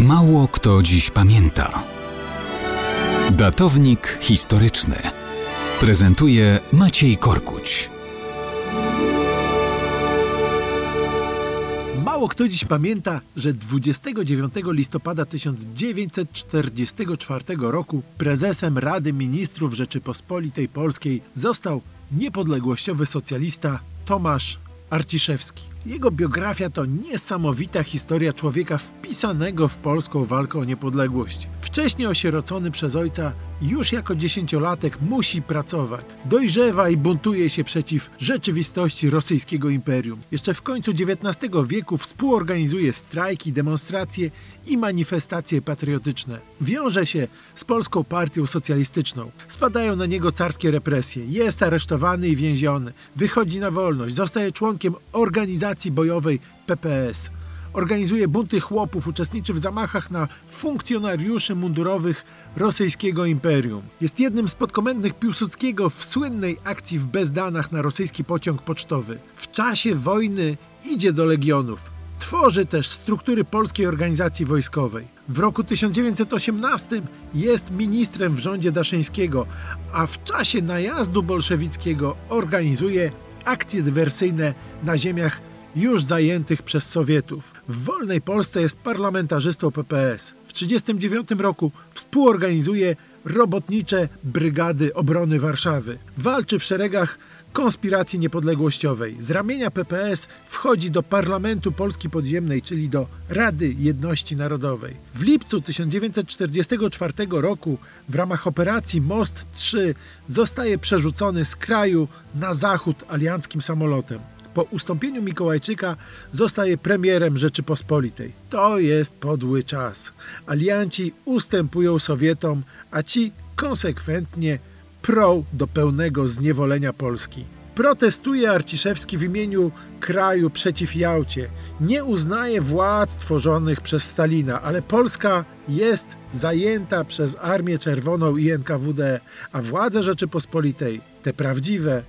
Mało kto dziś pamięta. Datownik historyczny prezentuje Maciej Korkuć. Mało kto dziś pamięta, że 29 listopada 1944 roku prezesem Rady Ministrów Rzeczypospolitej Polskiej został niepodległościowy socjalista Tomasz Arciszewski. Jego biografia to niesamowita historia człowieka wpisanego w polską walkę o niepodległość. Wcześniej osierocony przez ojca, już jako dziesięciolatek musi pracować. Dojrzewa i buntuje się przeciw rzeczywistości rosyjskiego imperium. Jeszcze w końcu XIX wieku współorganizuje strajki, demonstracje i manifestacje patriotyczne. Wiąże się z Polską Partią Socjalistyczną. Spadają na niego carskie represje. Jest aresztowany i więziony. Wychodzi na wolność. Zostaje członkiem organizacji bojowej PPS. Organizuje bunty chłopów, uczestniczy w zamachach na funkcjonariuszy mundurowych rosyjskiego imperium. Jest jednym z podkomendnych Piłsudskiego w słynnej akcji w Bezdanach na rosyjski pociąg pocztowy. W czasie wojny idzie do legionów. Tworzy też struktury Polskiej Organizacji Wojskowej. W roku 1918 jest ministrem w rządzie Daszyńskiego, a w czasie najazdu bolszewickiego organizuje akcje dywersyjne na ziemiach już zajętych przez Sowietów. W wolnej Polsce jest parlamentarzystą PPS. W 1939 roku współorganizuje robotnicze Brygady Obrony Warszawy. Walczy w szeregach konspiracji niepodległościowej. Z ramienia PPS wchodzi do Parlamentu Polski Podziemnej, czyli do Rady Jedności Narodowej. W lipcu 1944 roku w ramach operacji Most 3 zostaje przerzucony z kraju na zachód alianckim samolotem. Po ustąpieniu Mikołajczyka zostaje premierem Rzeczypospolitej. To jest podły czas. Alianci ustępują Sowietom, a ci konsekwentnie prą do pełnego zniewolenia Polski. Protestuje Arciszewski w imieniu kraju przeciw Jałcie. Nie uznaje władz tworzonych przez Stalina, ale Polska jest zajęta przez Armię Czerwoną i NKWD, a władze Rzeczypospolitej, te prawdziwe,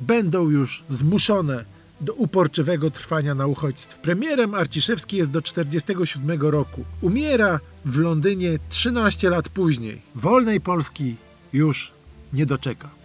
będą już zmuszone do uporczywego trwania na uchodźstw. Premierem Arciszewski jest do 1947 roku. Umiera w Londynie 13 lat później. Wolnej Polski już nie doczeka.